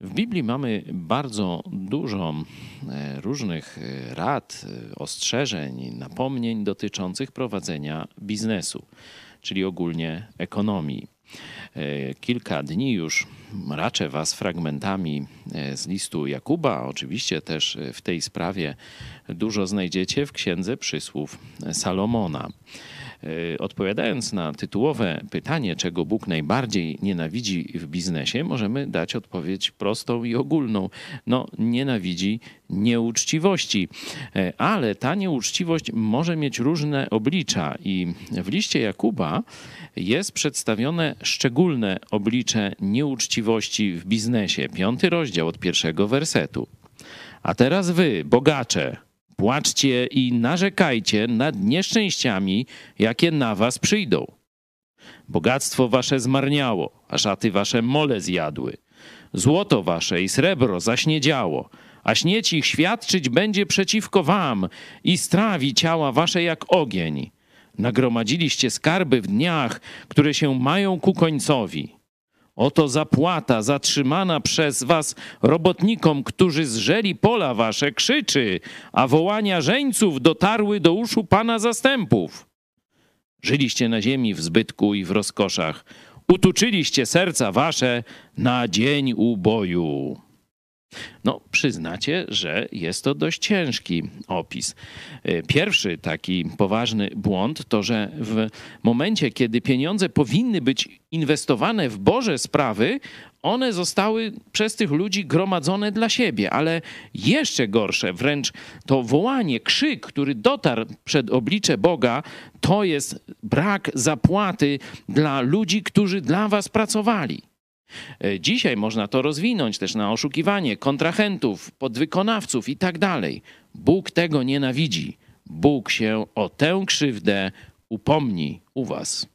W Biblii mamy bardzo dużo e, różnych e, rad, e, ostrzeżeń, napomnień dotyczących prowadzenia biznesu, czyli ogólnie ekonomii. Kilka dni już raczę Was fragmentami z listu Jakuba. Oczywiście też w tej sprawie dużo znajdziecie w księdze przysłów Salomona. E, odpowiadając na tytułowe pytanie, czego Bóg najbardziej nienawidzi w biznesie, możemy dać odpowiedź prostą i ogólną. No, nienawidzi nieuczciwości, e, ale ta nieuczciwość może mieć różne oblicza i w liście Jakuba jest przedstawione szczególne oblicze nieuczciwości w biznesie. Piąty rozdział od pierwszego wersetu. A teraz wy, bogacze, Płaczcie i narzekajcie nad nieszczęściami, jakie na was przyjdą. Bogactwo wasze zmarniało, a szaty wasze mole zjadły. Złoto wasze i srebro zaśniedziało, a śnieć ich świadczyć będzie przeciwko wam i strawi ciała wasze jak ogień. Nagromadziliście skarby w dniach, które się mają ku końcowi. Oto zapłata zatrzymana przez was robotnikom, którzy zrzeli pola wasze, krzyczy, a wołania żeńców dotarły do uszu Pana zastępów. Żyliście na ziemi w zbytku i w rozkoszach, utuczyliście serca wasze na dzień uboju. No, przyznacie, że jest to dość ciężki opis. E, pierwszy taki poważny błąd to, że w momencie, kiedy pieniądze powinny być inwestowane w Boże sprawy, one zostały przez tych ludzi gromadzone dla siebie, ale jeszcze gorsze, wręcz to wołanie, krzyk, który dotarł przed oblicze Boga, to jest brak zapłaty dla ludzi, którzy dla was pracowali. E, dzisiaj można to rozwinąć też na oszukiwanie kontrahentów, podwykonawców i tak dalej. Bóg tego nienawidzi. Bóg się o tę krzywdę upomni u was.